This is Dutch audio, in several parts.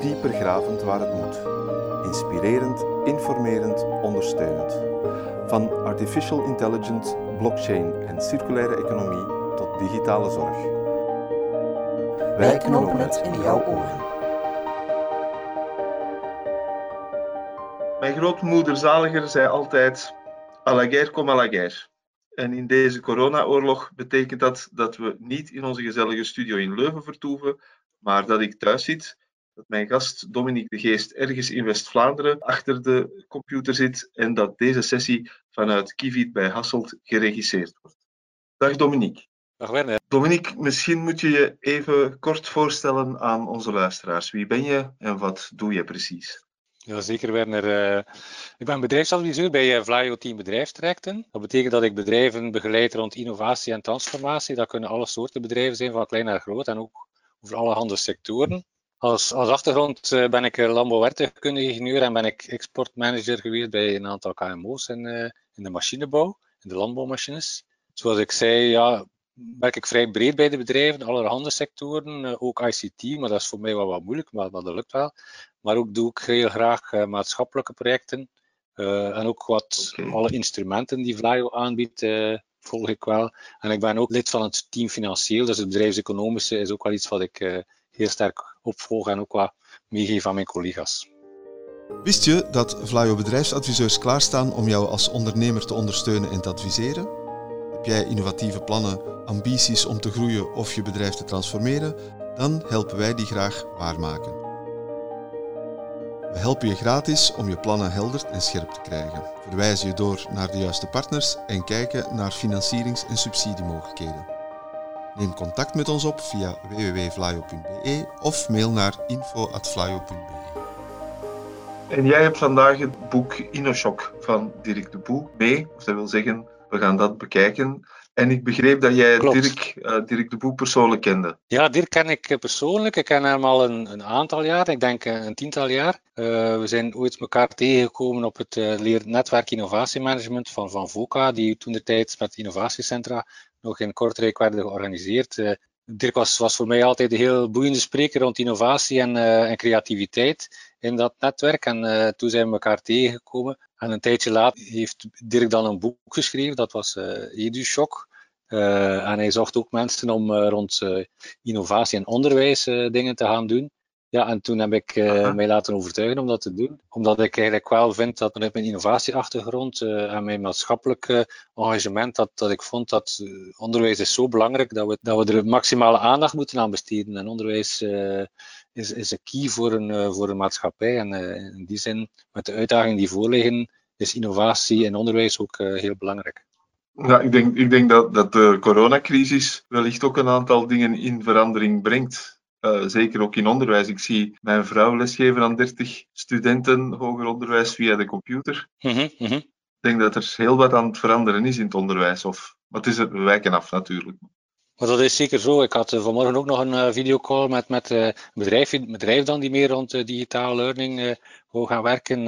dieper gravend waar het moet. Inspirerend, informerend, ondersteunend. Van artificial intelligence, blockchain en circulaire economie tot digitale zorg. Wij knopen het in jouw oren. Mijn grootmoeder Zaliger zei altijd: à la guerre comme à la guerre. En in deze corona-oorlog betekent dat dat we niet in onze gezellige studio in Leuven vertoeven, maar dat ik thuis zit, dat mijn gast Dominique de Geest ergens in West-Vlaanderen achter de computer zit en dat deze sessie vanuit Kivit bij Hasselt geregisseerd wordt. Dag Dominique. Dag Werner. Dominique, misschien moet je je even kort voorstellen aan onze luisteraars. Wie ben je en wat doe je precies? Ja, zeker Werner. Uh, ik ben bedrijfsadviseur bij uh, Vlaio Team Bedrijfstrajecten. Dat betekent dat ik bedrijven begeleid rond innovatie en transformatie. Dat kunnen alle soorten bedrijven zijn, van klein naar groot en ook over allerhande sectoren. Als, als achtergrond uh, ben ik landbouwwerktuigkundige ingenieur en ben ik exportmanager geweest bij een aantal KMO's in, in de machinebouw, in de landbouwmachines. Zoals ik zei, ja, werk ik vrij breed bij de bedrijven, allerhande sectoren, ook ICT, maar dat is voor mij wel wat moeilijk, maar, maar dat lukt wel. Maar ook doe ik heel graag uh, maatschappelijke projecten. Uh, en ook wat okay. alle instrumenten die Vlaio aanbiedt, uh, volg ik wel. En ik ben ook lid van het team financieel, dus het bedrijfseconomische is ook wel iets wat ik heel sterk opvolg en ook wat meegeef aan mijn collega's. Wist je dat Vlaio bedrijfsadviseurs klaarstaan om jou als ondernemer te ondersteunen en te adviseren? Heb jij innovatieve plannen, ambities om te groeien of je bedrijf te transformeren? Dan helpen wij die graag waarmaken. We helpen je gratis om je plannen helder en scherp te krijgen, verwijzen je door naar de juiste partners en kijken naar financierings- en subsidiemogelijkheden. Neem contact met ons op via www.vlaio.be of mail naar info.vlaio.be. En jij hebt vandaag het boek InnoShock van Dirk de Boe mee. Of dat wil zeggen, we gaan dat bekijken. En ik begreep dat jij Dirk, uh, Dirk de Boe persoonlijk kende. Ja, Dirk ken ik persoonlijk. Ik ken hem al een, een aantal jaar, ik denk een tiental jaar. Uh, we zijn ooit elkaar tegengekomen op het uh, leernetwerk innovatiemanagement van, van VOCA, die toen de tijd met innovatiecentra nog in Kortrijk werden georganiseerd. Dirk was, was voor mij altijd een heel boeiende spreker rond innovatie en, en creativiteit in dat netwerk. En toen zijn we elkaar tegengekomen. En een tijdje later heeft Dirk dan een boek geschreven, dat was EduShock. Uh, en hij zocht ook mensen om rond innovatie en onderwijs dingen te gaan doen. Ja, en toen heb ik mij laten overtuigen om dat te doen. Omdat ik eigenlijk wel vind dat met mijn innovatieachtergrond en mijn maatschappelijke engagement, dat, dat ik vond dat onderwijs is zo belangrijk dat we, dat we er maximale aandacht moeten aan besteden. En onderwijs is, is een key voor een, voor een maatschappij. En in die zin, met de uitdagingen die voorliggen, is innovatie en onderwijs ook heel belangrijk. Ja, ik denk, ik denk dat, dat de coronacrisis wellicht ook een aantal dingen in verandering brengt. Uh, zeker ook in onderwijs. Ik zie mijn vrouw lesgeven aan 30 studenten hoger onderwijs via de computer. Mm -hmm, mm -hmm. Ik denk dat er heel wat aan het veranderen is in het onderwijs. Of, maar het is er, wijken af natuurlijk. Maar dat is zeker zo. Ik had uh, vanmorgen ook nog een uh, videocall met, met een bedrijf, bedrijf dan die meer rond digitaal learning wil gaan werken.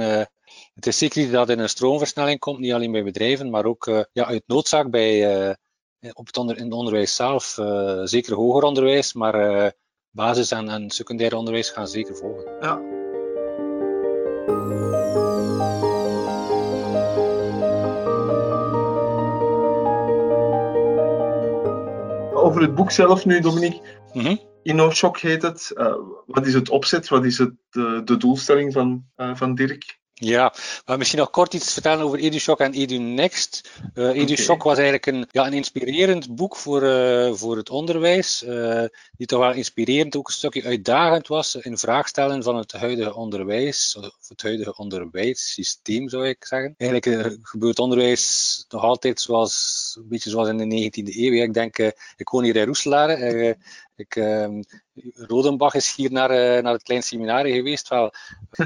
Het is zeker dat er een stroomversnelling komt, niet alleen bij bedrijven, maar ook ja, uit noodzaak bij, op het onder, in het onderwijs zelf. Zeker hoger onderwijs, maar basis- en, en secundair onderwijs gaan zeker volgen. Ja. Over het boek zelf nu, Dominique. Mm -hmm. InnoShock heet het. wat is het opzet? Wat is het, de doelstelling van, van Dirk? Ja, maar misschien nog kort iets vertellen over EduShock en EduNext. Uh, EduShock okay. was eigenlijk een, ja, een inspirerend boek voor, uh, voor het onderwijs, uh, die toch wel inspirerend, ook een stukje uitdagend was in vraag stellen van het huidige onderwijs, of het huidige onderwijssysteem zou ik zeggen. Eigenlijk gebeurt onderwijs nog altijd zoals, een beetje zoals in de 19e eeuw. Ik denk, ik woon hier in Roeselaar, ik, uh, Rodenbach is hier naar, naar het klein seminarie geweest. Wel,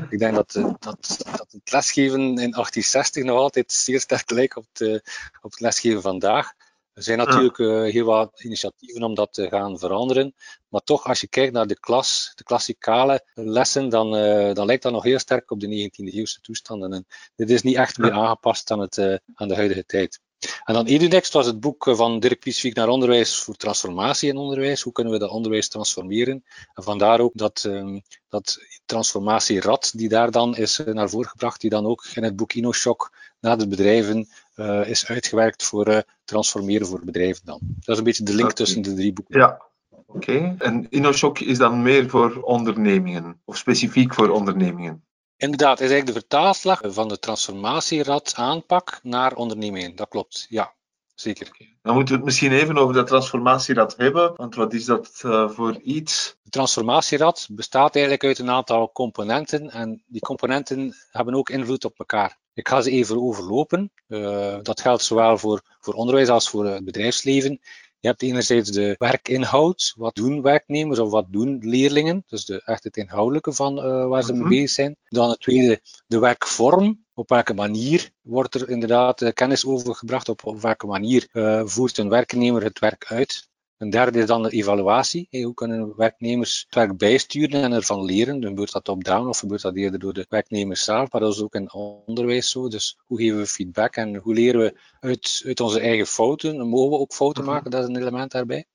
ik denk dat, dat, dat het lesgeven in 1860 nog altijd zeer sterk lijkt op, de, op het lesgeven vandaag. Er zijn natuurlijk uh, heel wat initiatieven om dat te gaan veranderen. Maar toch, als je kijkt naar de klas, de klassikale lessen, dan, uh, dan lijkt dat nog heel sterk op de 19e eeuwse toestanden. En dit is niet echt meer aangepast aan, het, uh, aan de huidige tijd. En dan Edunext was het boek van Dirk Piesvik naar onderwijs voor transformatie in onderwijs. Hoe kunnen we dat onderwijs transformeren? En vandaar ook dat, um, dat transformatierad die daar dan is naar voren gebracht, die dan ook in het boek InnoShock naar de bedrijven uh, is uitgewerkt voor uh, transformeren voor bedrijven dan. Dat is een beetje de link tussen de drie boeken. Ja, oké. Okay. En InnoShock is dan meer voor ondernemingen, of specifiek voor ondernemingen? Inderdaad, is eigenlijk de vertaalslag van de transformatierad aanpak naar ondernemingen. Dat klopt, ja. Zeker. Dan moeten we het misschien even over dat transformatierad hebben, want wat is dat uh, voor iets? De transformatierad bestaat eigenlijk uit een aantal componenten en die componenten hebben ook invloed op elkaar. Ik ga ze even overlopen. Uh, dat geldt zowel voor, voor onderwijs als voor het bedrijfsleven. Je hebt enerzijds de werkinhoud. Wat doen werknemers of wat doen leerlingen? Dus de, echt het inhoudelijke van uh, waar ze mee bezig zijn. Dan het tweede, de werkvorm. Op welke manier wordt er inderdaad uh, kennis overgebracht? Op, op welke manier uh, voert een werknemer het werk uit? Een derde is dan de evaluatie. Hoe kunnen werknemers het werk bijsturen en ervan leren? Gebeurt dat top-down of gebeurt dat eerder door de werknemers zelf? Maar dat is ook in onderwijs zo. Dus hoe geven we feedback en hoe leren we uit, uit onze eigen fouten? Mogen we ook fouten maken? Dat is een element daarbij.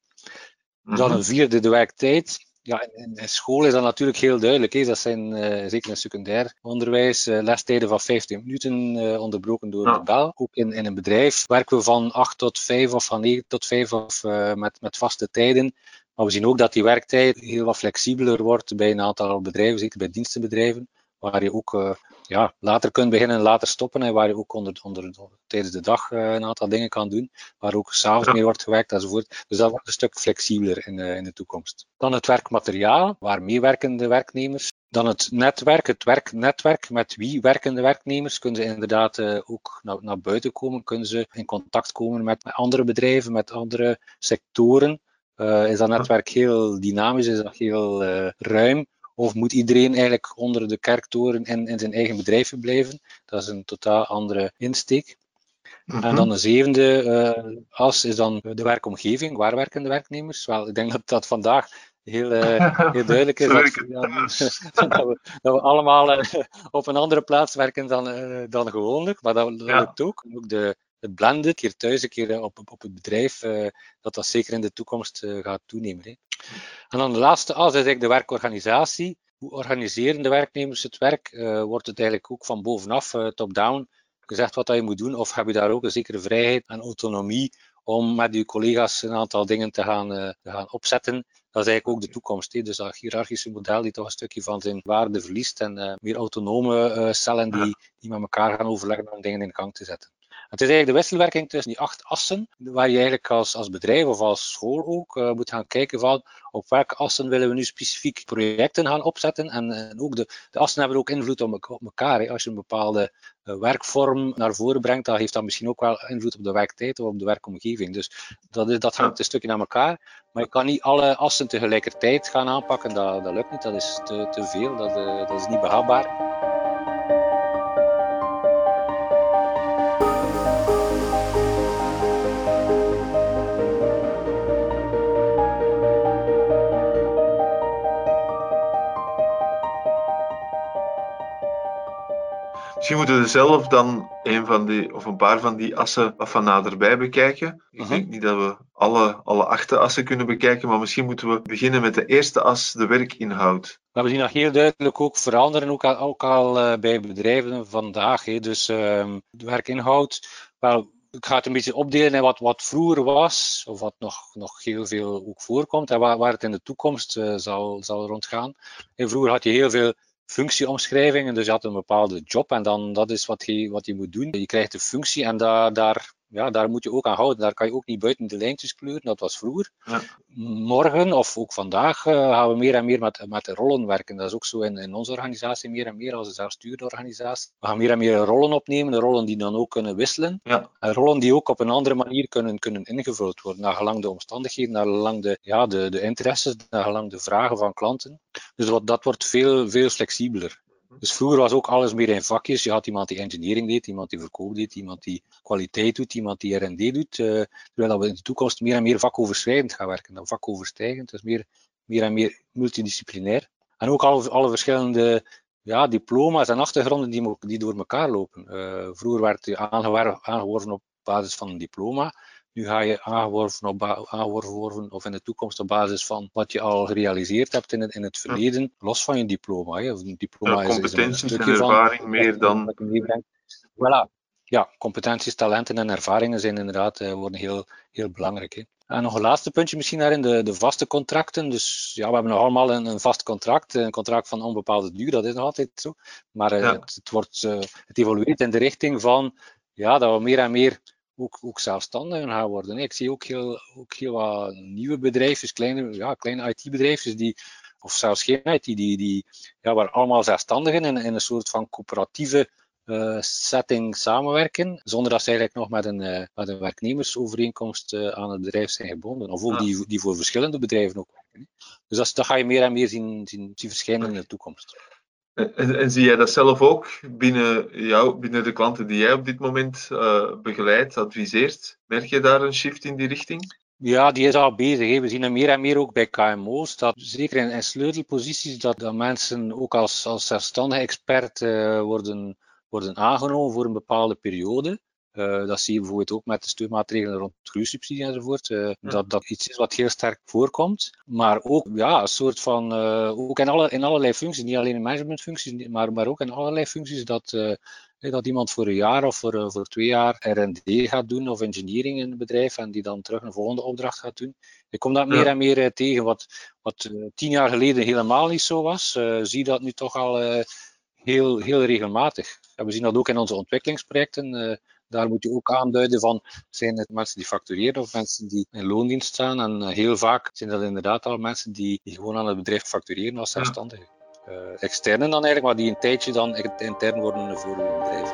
Dan een vierde, de werktijd. Ja, in, in, school is dat natuurlijk heel duidelijk. Hè. Dat zijn uh, zeker in secundair onderwijs uh, lestijden van 15 minuten uh, onderbroken door ja. de bel. Ook in, in een bedrijf werken we van 8 tot 5 of van 9 tot 5 of met, met vaste tijden. Maar we zien ook dat die werktijd heel wat flexibeler wordt bij een aantal bedrijven, zeker bij dienstenbedrijven, waar je ook ja, later kunt beginnen en later stoppen en waar je ook onder, onder, tijdens de dag uh, een aantal dingen kan doen, waar ook s'avonds ja. mee wordt gewerkt enzovoort. Dus dat wordt een stuk flexibeler in, in de toekomst. Dan het werkmateriaal, waar meewerkende werknemers. Dan het netwerk, het werknetwerk. Met wie werkende werknemers kunnen ze inderdaad uh, ook naar, naar buiten komen, kunnen ze in contact komen met, met andere bedrijven, met andere sectoren. is dat netwerk heel dynamisch, is dat heel ruim? Of moet iedereen eigenlijk onder de kerktoren in, in zijn eigen bedrijf blijven? Dat is een totaal andere insteek. En dan de zevende uh, as is dan de werkomgeving. Waar werken de werknemers? Wel, ik denk dat dat vandaag heel, uh, heel duidelijk is. dat, ja, dat, we, dat, we, allemaal uh, op een andere plaats werken dan, dan gewoonlijk. Maar dat, ja. lukt ook. Ook de, het blenden, een keer thuis, een keer op, op, op het bedrijf, uh, dat dat zeker in de toekomst uh, gaat toenemen. Hè. En dan de laatste as is eigenlijk de werkorganisatie. Hoe organiseren de werknemers het werk? Wordt het eigenlijk ook van bovenaf, top-down, gezegd wat dat je moet doen? Of heb je daar ook een zekere vrijheid en autonomie om met je collega's een aantal dingen te gaan, te gaan opzetten? Dat is eigenlijk ook de toekomst. Hè. Dus dat hiërarchische model die toch een stukje van zijn waarde verliest en meer autonome cellen die, die met elkaar gaan overleggen om dingen in gang te zetten. Het is eigenlijk de wisselwerking tussen die acht assen, waar je eigenlijk als, als bedrijf of als school ook uh, moet gaan kijken van op welke assen willen we nu specifiek projecten gaan opzetten. En, ook de, de assen hebben ook invloed op, elkaar. Hè. Als je een bepaalde uh, werkvorm naar voren brengt, dan heeft dat misschien ook wel invloed op de werktijd of op de werkomgeving. Dus dat, is, dat hangt een stukje naar elkaar. Maar je kan niet alle assen tegelijkertijd gaan aanpakken, dat, dat lukt niet. Dat is te, te veel, dat, uh, dat is niet behapbaar. Misschien moeten we zelf dan een van die, of een paar van die assen wat van naderbij bekijken. Ik denk niet dat we alle, alle acht assen kunnen bekijken, maar misschien moeten we beginnen met de eerste as, de werkinhoud. Maar we zien dat heel duidelijk ook veranderen, ook al, ook al uh, bij bedrijven vandaag. Hè. Dus uh, de werkinhoud, wel, ik ga het een beetje opdelen in wat, wat vroeger was, of wat nog, nog heel veel ook voorkomt, en waar, waar het in de toekomst uh, zal, zal rondgaan. En vroeger had je heel veel functieomschrijvingen. Dus je had een bepaalde job en dan dat is wat je, wat je moet doen. Je krijgt een functie en daar, daar, ja, daar moet je ook aan houden. Daar kan je ook niet buiten de lijntjes kleuren. Dat was vroeger. Ja. Morgen of ook vandaag uh, gaan we meer en meer met, met rollen werken. Dat is ook zo in, in onze organisatie meer en meer als een zelfsturende organisatie. We gaan meer en meer rollen opnemen, de rollen die dan ook kunnen wisselen. Ja. En rollen die ook op een andere manier kunnen, kunnen ingevuld worden, naar gelang de omstandigheden, naar gelang de, ja, de, de interesses, naar gelang de vragen van klanten. Dus wat, dat wordt veel, veel flexibeler. Dus vroeger was ook alles meer in vakjes. Je had iemand die engineering deed, iemand die verkoop deed, iemand die kwaliteit doet, iemand die R&D doet. Uh, terwijl we in de toekomst meer en meer vakoverschrijdend gaan werken, dan vakoverstijgend. Dus meer, meer en meer multidisciplinair. En ook alle, alle verschillende ja, diploma's en achtergronden die, die door elkaar lopen. Uh, vroeger werd je aangeworven op basis van een diploma. Nu ga je aangeworven, op aangeworven of in de toekomst op basis van wat je al gerealiseerd hebt in het, in het verleden, los van je diploma. Hè. Een diploma ja, competenties is, een en ervaring van, meer dan. Voilà. Ja, competenties, talenten en ervaringen zijn inderdaad uh, worden heel, heel belangrijk. Hè. En nog een laatste puntje misschien daarin, de, de vaste contracten. Dus ja, we hebben nog allemaal een, een vast contract, een contract van onbepaalde duur, dat is nog altijd zo. Maar uh, het, het, wordt, uh, het evolueert in de richting van ja, dat we meer en meer ook, ook zelfstandigen gaan worden. Ik zie ook heel, ook heel wat nieuwe bedrijven, kleine, ja, kleine IT-bedrijven, die, of zelfs geen IT, die, die, ja, waar allemaal zelfstandigen in, in een soort van coöperatieve uh, setting samenwerken, zonder dat ze eigenlijk nog met een, uh, met een werknemersovereenkomst uh, aan het bedrijf zijn gebonden. Of ook die, die voor verschillende bedrijven ook werken. Dus dat, dat ga je meer en meer zien, zien, zien verschijnen in de toekomst. En, en, zie jij dat zelf ook binnen, jou, binnen de klanten die jij op dit moment uh, begeleidt, adviseert? Merk je daar een shift in die richting? Ja, die is al bezig. We zien er meer en meer ook bij KMO's, dat zeker in, sleutelposities, dat, mensen ook als, als zelfstandige expert uh, worden, worden aangenomen voor een bepaalde periode. Uh, dat zie je bijvoorbeeld ook met de steunmaatregelen rond groeisubsidie enzovoort. Uh, dat dat iets is wat heel sterk voorkomt. Maar ook ja, een soort van, uh, ook in, alle, in allerlei functies, niet alleen in managementfuncties, maar, maar ook in allerlei functies, dat, dat iemand voor een jaar of voor, voor twee jaar R&D gaat doen of engineering in een bedrijf en die dan terug een volgende opdracht gaat doen. Ik kom dat meer en meer tegen, wat, wat tien jaar geleden helemaal niet zo was. zie dat nu toch al heel, heel regelmatig. We zien dat ook in onze ontwikkelingsprojecten daar moet je ook aanduiden van, zijn het mensen die factureren of mensen die in loondienst staan? En eh, heel vaak zijn dat inderdaad al mensen die, die gewoon aan het bedrijf factureren als zelfstandigen. Ja. Uh, eh, externen dan eigenlijk, maar die een tijdje dan intern worden voor hun bedrijf.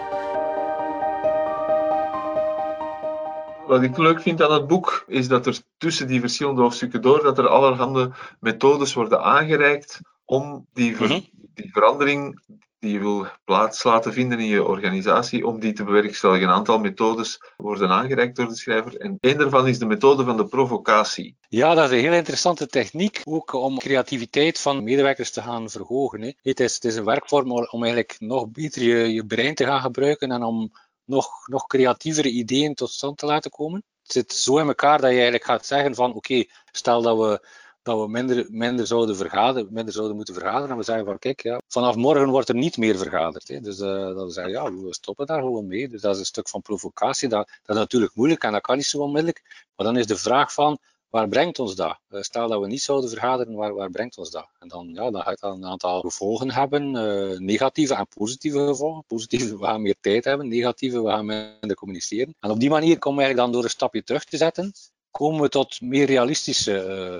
Wat ik leuk vind aan het boek, is dat er tussen die verschillende hoofdstukken door, dat er allerhande methodes worden aangereikt om die, ver, mhm. die verandering die je wil plaats laten vinden in je organisatie om die te bewerkstelligen. Een aantal methodes worden aangereikt door de schrijver en één daarvan is de methode van de provocatie. Ja, dat is een heel interessante techniek, ook om creativiteit van medewerkers te gaan verhogen. Hè. Het, is, het is een werkvorm om eigenlijk nog beter je, je brein te gaan gebruiken en om nog, nog creatievere ideeën tot stand te laten komen. Het zit zo in elkaar dat je eigenlijk gaat zeggen van oké, stel dat we dat we minder, minder, zouden vergaderen, minder zouden moeten vergaderen. En we zeggen van kijk, ja, vanaf morgen wordt er niet meer vergaderd. Hè. Dus uh, dat we zeggen, ja, we stoppen daar gewoon mee. Dus dat is een stuk van provocatie. Dat, dat is natuurlijk moeilijk en dat kan niet zo onmiddellijk. Maar dan is de vraag van, waar brengt ons dat? Uh, stel dat we niet zouden vergaderen, waar, waar brengt ons dat? En dan, ja, dan gaat dat een aantal gevolgen hebben, uh, negatieve en positieve gevolgen. Positieve, we gaan meer tijd hebben, negatieve, we gaan minder communiceren. En op die manier komen we dan door een stapje terug te zetten komen we tot meer realistische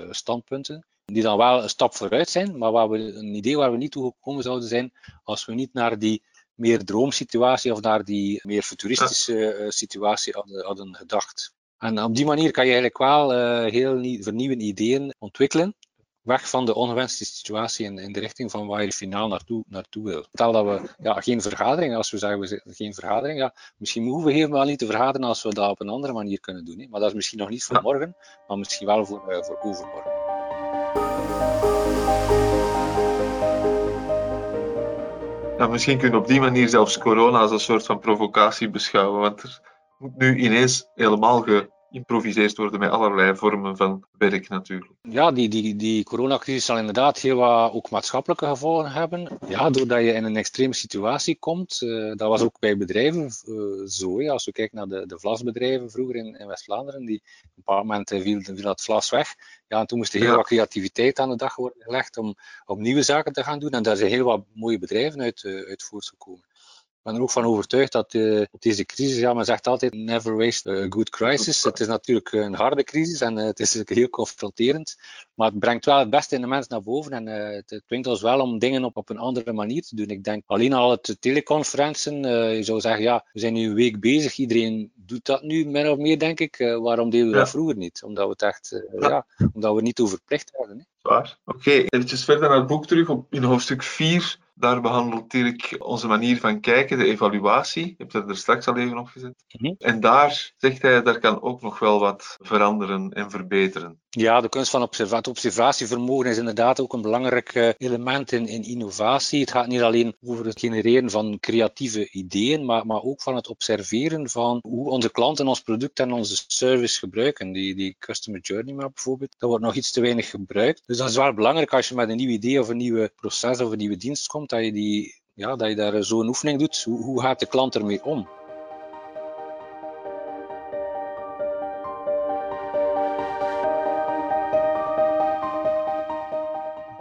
uh, standpunten, die dan wel een stap vooruit zijn, maar waar we, een idee waar we niet toe gekomen zouden zijn als we niet naar die meer droomsituatie of naar die meer futuristische uh, situatie hadden, hadden, gedacht. En op die manier kan je eigenlijk wel uh, heel vernieuwende ideeën ontwikkelen, weg van de ongewenste situatie in, in de richting van waar je finaal naartoe, naartoe wil. Stel dat we ja, geen vergadering, als we zeggen we geen vergadering, ja, misschien hoeven we helemaal niet te vergaderen als we dat op een andere manier kunnen doen. Hè. Maar dat is misschien nog niet voor morgen, maar misschien wel voor, uh, voor overmorgen. Ja, misschien kunnen we op die manier zelfs corona als een soort van provocatie beschouwen, want er moet nu ineens helemaal ge geïmproviseerd worden met allerlei vormen van werk natuurlijk. Ja, die, die, die coronacrisis zal inderdaad heel wat ook maatschappelijke gevolgen hebben. Ja, doordat je in een extreme situatie komt, uh, dat was ook bij bedrijven uh, zo. Ja. Als we kijken naar de, de vlasbedrijven vroeger in, in West-Vlaanderen, die op een bepaald moment uh, viel, viel dat vlas weg. Ja, en toen moest er heel wat creativiteit aan de dag worden gelegd om, om nieuwe zaken te gaan doen. En daar zijn heel wat mooie bedrijven uit, uit voortgekomen ben er ook van overtuigd dat uh, deze crisis, ja, men zegt altijd never waste a good crisis. Het is natuurlijk een harde crisis en uh, het is heel confronterend, maar het brengt wel het beste in de mens naar boven en uh, het dwingt ons wel om dingen op, op een andere manier te doen. Ik denk alleen al het teleconferensen, je zou zeggen, ja, we zijn nu een week bezig, iedereen doet dat nu min of meer, denk ik. waarom deden we dat vroeger niet? Omdat we het echt, ja. omdat we niet toe verplicht werden. Waar. Oké, okay, eventjes verder naar het boek terug. Op, in hoofdstuk 4 Daar behandelt Dirk onze manier van kijken, de evaluatie. Je hebt het er straks al even op gezet. Mhm. En daar zegt hij, daar kan ook nog wel wat veranderen en verbeteren. Ja, de kunst van observa het observatievermogen is inderdaad ook een belangrijk eh, element in, in innovatie. Het gaat niet alleen over het genereren van creatieve ideeën, maar, maar ook van het observeren van hoe onze klanten ons product en onze service gebruiken. Die, die customer journey map bijvoorbeeld, dat wordt nog iets te weinig gebruikt. Dus dat is wel belangrijk als je met een nieuw idee of een nieuwe proces of een nieuwe dienst komt, dat je, die, ja, dat je daar zo'n oefening doet. Hoe, hoe gaat de klant ermee om?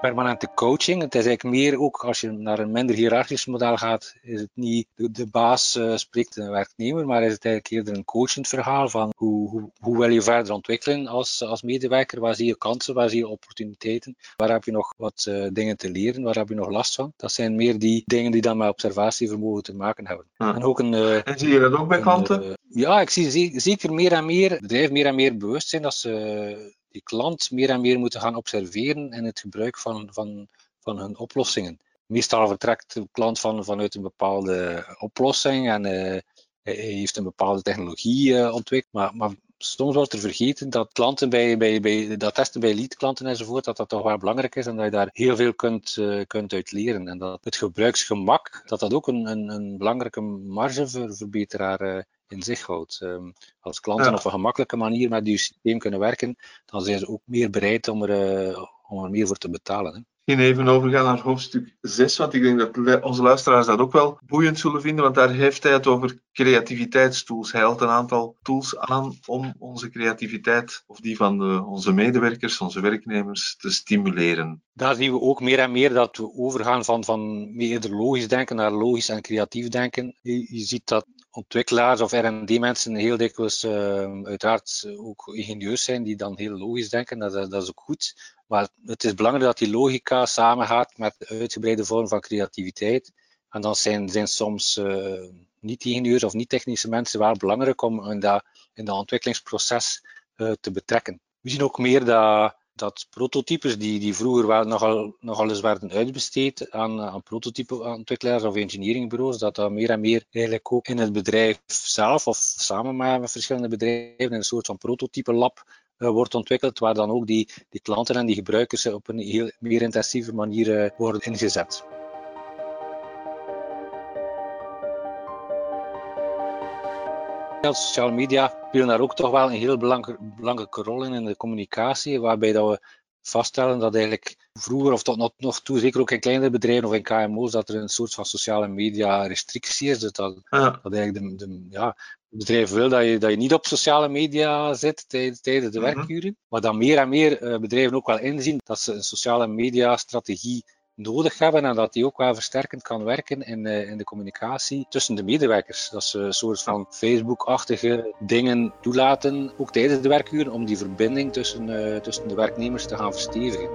Permanente coaching. Het is eigenlijk meer ook als je naar een minder hiërarchisch model gaat, is het niet de, de baas uh, spreekt de werknemer, maar is het eigenlijk eerder een coachend verhaal van hoe, hoe, hoe wil je verder ontwikkelen als, als medewerker, waar zie je kansen, waar zie je opportuniteiten, waar heb je nog wat uh, dingen te leren, waar heb je nog last van. Dat zijn meer die dingen die dan met observatievermogen te maken hebben. Ja. En, ook een, uh, en zie je dat ook bij klanten? ja, ik zie zeker meer en meer bedrijven meer en meer bewust zijn dat ze die klant meer en meer moeten gaan observeren in het gebruik van, van, van hun oplossingen. Meestal vertrekt de klant van, vanuit een bepaalde oplossing en uh, hij heeft een bepaalde technologie uh, ontwikkeld, maar, maar soms wordt er vergeten dat klanten bij, bij, bij dat testen bij lead-klanten enzovoort, dat dat toch wel belangrijk is en dat je daar heel veel kunt, uh, kunt uit leren. En dat het gebruiksgemak, dat dat ook een, een, een belangrijke margeverbeteraar in zich houdt. Um, als klanten Ja. op een gemakkelijke manier met je systeem kunnen werken, dan zijn ze ook meer bereid om er, uh, om er meer voor te betalen. Hè. Misschien even overgaan naar hoofdstuk 6, want ik denk dat onze luisteraars dat ook wel boeiend zullen vinden, want daar heeft hij het over creativiteitstools. Hij haalt een aantal tools aan om onze creativiteit, of die van de, onze medewerkers, onze werknemers, te stimuleren. Daar zien we ook meer en meer dat we overgaan van, van meer logisch denken naar logisch en creatief denken. Je, je ziet dat ontwikkelaars of R&D-mensen heel dikwijls uh, uiteraard ook ingenieus zijn die dan heel logisch denken. Dat, dat is ook goed. Maar het is belangrijk dat die logica samengaat met de uitgebreide vorm van creativiteit. En dan zijn, zijn soms uh, niet-ingenieurs of niet-technische mensen wel belangrijk om in dat, in dat ontwikkelingsproces uh, te betrekken. We zien ook meer dat, dat prototypes die, die vroeger wel nogal, nogal eens werden uitbesteed aan, aan prototype-ontwikkelaars of engineeringbureaus, dat dat meer en meer eigenlijk ook in het bedrijf zelf of samen met, verschillende bedrijven in een soort van prototype-lab uh, wordt ontwikkeld, waar dan ook die, die klanten en die gebruikers op een heel meer intensieve manier uh, worden ingezet. Sociale media spelen daar ook toch wel een heel belangrijke rol in in de communicatie, waarbij dat we vaststellen dat eigenlijk vroeger, of tot nog, toe, zeker ook in kleinere bedrijven of in KMO's, dat er een soort van sociale media restrictie is. Dus dat, Ja. dat eigenlijk de, de, ja, het bedrijf wil dat je, dat je niet op sociale media zit tijdens, de Mhm. werkuren. Maar dat meer en meer uh, bedrijven ook wel inzien dat ze een sociale media strategie nodig hebben en dat die ook wel versterkend kan werken in, uh, in de communicatie tussen de medewerkers. Dat ze een soort van Facebook-achtige dingen toelaten, ook tijdens de werkuren, om die verbinding tussen, uh, tussen de werknemers te gaan verstevigen.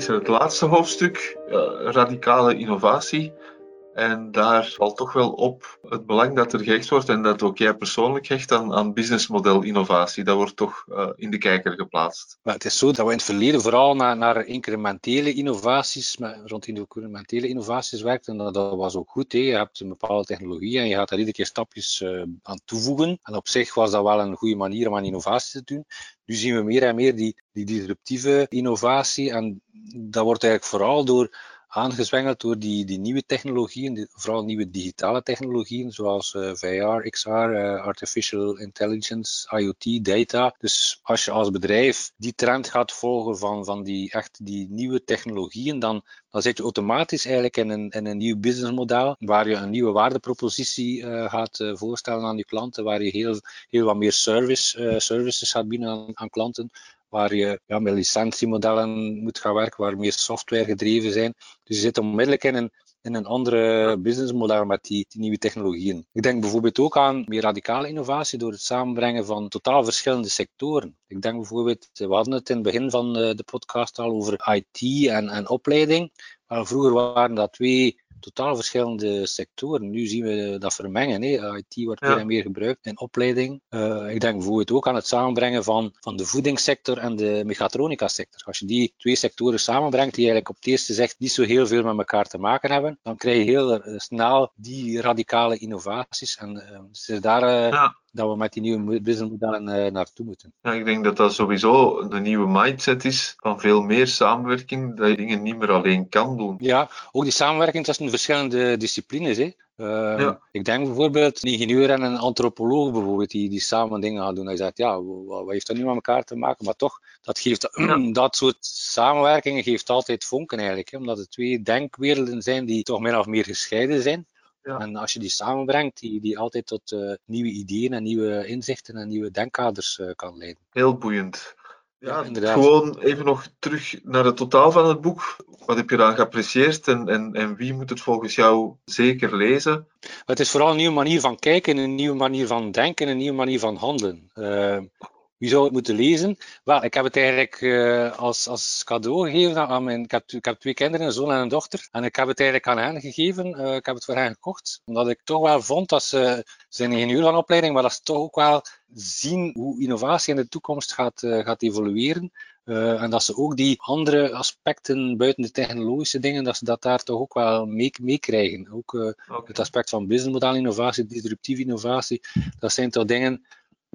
Is het laatste hoofdstuk, uh, radicale innovatie. En daar valt toch wel op het belang dat er gehecht wordt en dat ook jij persoonlijk hecht aan, businessmodel innovatie. Dat wordt toch uh, in de kijker geplaatst. Maar het is zo dat we in het verleden vooral naar, naar incrementele innovaties, rond incrementele innovaties werkten. En dat, was ook goed. Hè. Je hebt een bepaalde technologie en je gaat daar iedere keer stapjes uh, aan toevoegen. En op zich was dat wel een goede manier om aan innovatie te doen. Nu zien we meer en meer die, die disruptieve innovatie. En dat wordt eigenlijk vooral door aangezwengeld door die, die nieuwe technologieën, vooral nieuwe digitale technologieën, zoals uh, VR, XR, uh, Artificial Intelligence, IoT, data. Dus als je als bedrijf die trend gaat volgen van, van die, echt die nieuwe technologieën, dan, dan zit je automatisch eigenlijk in een, in een nieuw businessmodel, waar je een nieuwe waardepropositie uh, gaat voorstellen aan je klanten, waar je heel, heel wat meer service, services gaat bieden aan, aan klanten, waar je ja, met licentiemodellen moet gaan werken, waar meer software gedreven zijn. Dus je zit onmiddellijk in een, in een andere businessmodel met die, die, nieuwe technologieën. Ik denk bijvoorbeeld ook aan meer radicale innovatie door het samenbrengen van totaal verschillende sectoren. Ik denk bijvoorbeeld, we hadden het in het begin van de podcast al over IT en, en opleiding. Maar vroeger waren dat twee totaal verschillende sectoren. Nu zien we dat vermengen. Hè. IT wordt meer en meer gebruikt in opleiding. Uh, ik denk bijvoorbeeld ook aan het samenbrengen van, van de voedingssector en de mechatronica sector. Als je die twee sectoren samenbrengt, die eigenlijk op het eerste zicht niet zo heel veel met elkaar te maken hebben, dan krijg je heel uh, snel die radicale innovaties. En uh, dus daar ja dat we met die nieuwe businessmodellen uh, naartoe moeten. Ja, ik denk dat dat sowieso de nieuwe mindset is van veel meer samenwerking, dat je dingen niet meer alleen kan doen. Ja, ook die samenwerking tussen verschillende disciplines. Hè. Uh, ja. Ik denk bijvoorbeeld een ingenieur en een antropoloog bijvoorbeeld, die, die samen dingen gaan doen. Hij zegt, ja, wat, heeft dat nu met elkaar te maken? Maar toch, dat, geeft, ja. dat soort samenwerkingen geeft altijd vonken eigenlijk. Hè, omdat het twee denkwerelden zijn die toch min of meer gescheiden zijn. Ja. En als je die samenbrengt, die, die altijd tot uh, nieuwe ideeën en nieuwe inzichten en nieuwe denkkaders uh, kan leiden. Heel boeiend. Ja, ja gewoon even nog terug naar het totaal van het boek. Wat heb je dan geapprecieerd en, en, en wie moet het volgens jou zeker lezen? Het is vooral een nieuwe manier van kijken, een nieuwe manier van denken, een nieuwe manier van handelen. Uh, wie zou het moeten lezen? Wel, ik heb het eigenlijk uh, als, als cadeau gegeven aan mijn... Ik heb, ik heb twee kinderen, een zoon en een dochter. En ik heb het eigenlijk aan hen gegeven. Uh, ik heb het voor hen gekocht. Omdat ik toch wel vond dat ze... Ze zijn ingenieur van opleiding, maar dat ze toch ook wel zien hoe innovatie in de toekomst gaat, uh, gaat evolueren. Uh, en dat ze ook die andere aspecten buiten de technologische dingen, dat ze dat daar toch ook wel meekrijgen. Mee ook uh, okay. het aspect van businessmodel innovatie, disruptieve innovatie, dat zijn toch dingen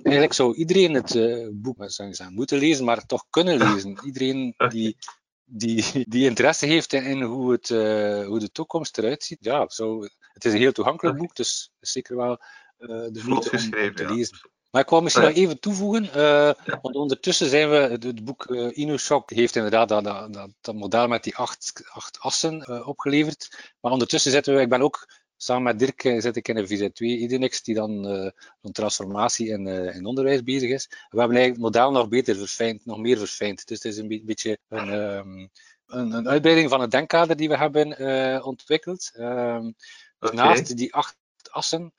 Eigenlijk zou iedereen het uh, boek zeggen, moeten lezen, maar toch kunnen lezen. Iedereen die, die, die interesse heeft in, in hoe, het, uh, hoe de toekomst eruit ziet, ja, zo, het is een heel toegankelijk boek, dus zeker wel uh, de moeite om, om te lezen. Ja. Maar ik wou misschien nog even toevoegen, uh, ja. want ondertussen zijn we, het, het boek uh, InnoShock heeft inderdaad dat, dat, dat, dat, model met die acht, acht assen uh, opgeleverd. Maar ondertussen zitten we, ik ben ook Samen met Dirk eh, zit ik in een VZ2 Idenix, die dan uh, een transformatie in, uh, in onderwijs bezig is. We hebben eigenlijk het model nog beter verfijnd, nog meer verfijnd. Dus het is een beetje een, um, een, een, uitbreiding van het denkkader die we hebben uh, ontwikkeld. Um, dus okay. naast die acht assen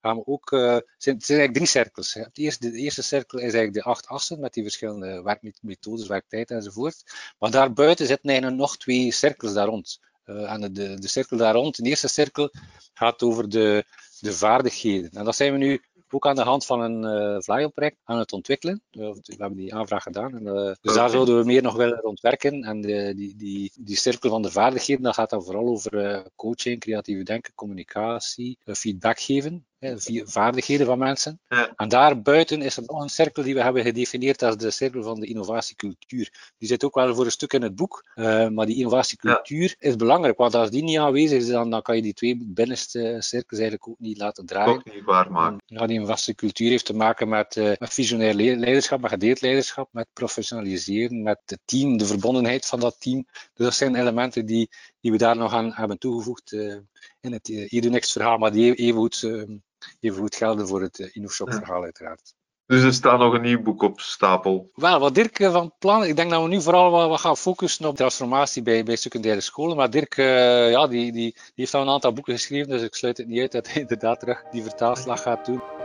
gaan we ook, zijn, het zijn eigenlijk drie cirkels. Hè. De, eerste, de eerste cirkel is eigenlijk de acht assen met die verschillende werkmethodes, werktijd enzovoort. Maar daarbuiten zitten eigenlijk nog twee cirkels daar rond. Uh, en de, de cirkel daar rond, de eerste cirkel, gaat over de, de vaardigheden. En dat zijn we nu ook aan de hand van een uh, Flywheel-project aan het ontwikkelen. Uh, we hebben die aanvraag gedaan. En, uh, dus okay. daar zouden we meer nog willen rondwerken. En de, die, die, die cirkel van de vaardigheden, dat gaat dan vooral over coaching, creatieve denken, communicatie, feedback geven vaardigheden van mensen. Ja. En daarbuiten is er nog een cirkel die we hebben gedefinieerd als de cirkel van de innovatiecultuur. Die zit ook wel voor een stuk in het boek, uh, maar die innovatiecultuur ja. is belangrijk, want als die niet aanwezig is, dan, dan kan je die twee binnenste cirkels eigenlijk ook niet laten draaien. Ook niet waarmaken. Ja, die innovatiecultuur heeft te maken met, uh, met visionair leiderschap, met gedeeld leiderschap, met professionaliseren, met het team, de verbondenheid van dat team. Dus dat zijn elementen die, die we daar nog aan hebben toegevoegd uh, in het uh, Edonext verhaal, maar die even goed even goed gelden voor het uh, verhaal uiteraard. Dus er staat nog een nieuw boek op stapel. Wel, wat Dirk eh, van plan, ik denk dat we nu vooral wat, wat gaan focussen op transformatie bij, bij secundaire scholen. Maar Dirk, uh, ja, die, die, die, heeft al een aantal boeken geschreven, dus ik sluit het niet uit dat hij inderdaad terug die vertaalslag gaat doen.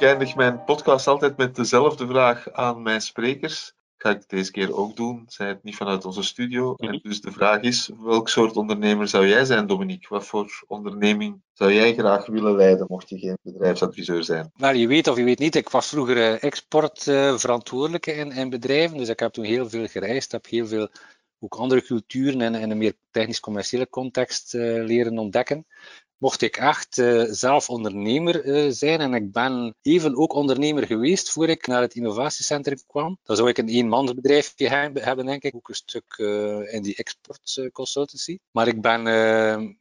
Ik eindig mijn podcast altijd met dezelfde vraag aan mijn sprekers ga ik deze keer ook doen. Zij het niet vanuit onze studio. En mhm. dus de vraag is: welk soort ondernemer zou jij zijn, Dominique? Wat voor onderneming zou jij graag willen leiden, mocht je geen bedrijfsadviseur zijn? Nou, je weet of je weet niet, ik was vroeger eh, exportverantwoordelijke in, in bedrijven. Dus ik heb toen heel veel gereisd, heb heel veel ook andere culturen en, en een meer technisch-commerciële context uh, leren ontdekken mocht ik echt uh, zelf ondernemer uh, zijn. En ik ben even ook ondernemer geweest voor ik naar het innovatiecentrum kwam. Dan zou ik een eenmansbedrijfje hebben, denk ik. Ook een stuk uh, in die export consultancy. Maar ik ben,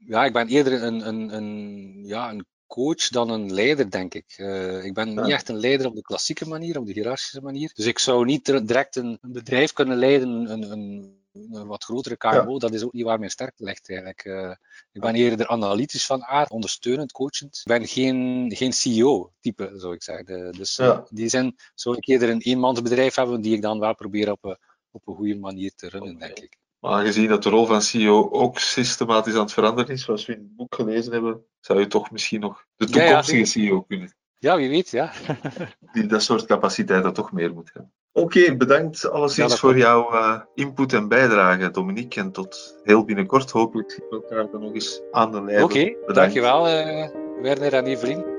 ja, ik ben eerder een, een, een, ja, een coach dan een leider, denk ik. Uh, ik ben ja. niet echt een leider op de klassieke manier, op de hiërarchische manier. Dus ik zou niet direct een, een bedrijf kunnen leiden, een, een een wat grotere KMO, dat is ook niet waar mijn sterkte ligt eigenlijk. Uh, ik ben eerder analytisch van aard, ondersteunend, coachend. Ik ben geen, geen CEO-type, zou ik zeggen. dus ja. in die zin zou ik eerder een eenmansbedrijf hebben die ik dan wel probeer op, op een goede manier te runnen, denk ik. Maar aangezien dat de rol van CEO ook systematisch aan het veranderen is, zoals we in het boek gelezen hebben, zou je toch misschien nog de toekomstige CEO kunnen. Ja, wie weet, ja. Die dat soort capaciteiten toch meer moet hebben. Oké, bedankt alleszins voor jouw uh, input en bijdrage, Dominique. En tot heel binnenkort. Hopelijk zien we elkaar dan nog eens aan de lijn. Oké, okay, dankjewel, uh, Werner en Evelien.